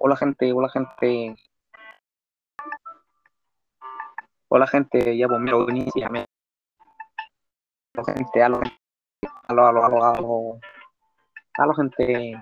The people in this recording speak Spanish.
Hola gente, hola gente. Hola gente, ya pues mira, inicia. Hola gente, aló, aló, aló, aló, aló. Aló gente.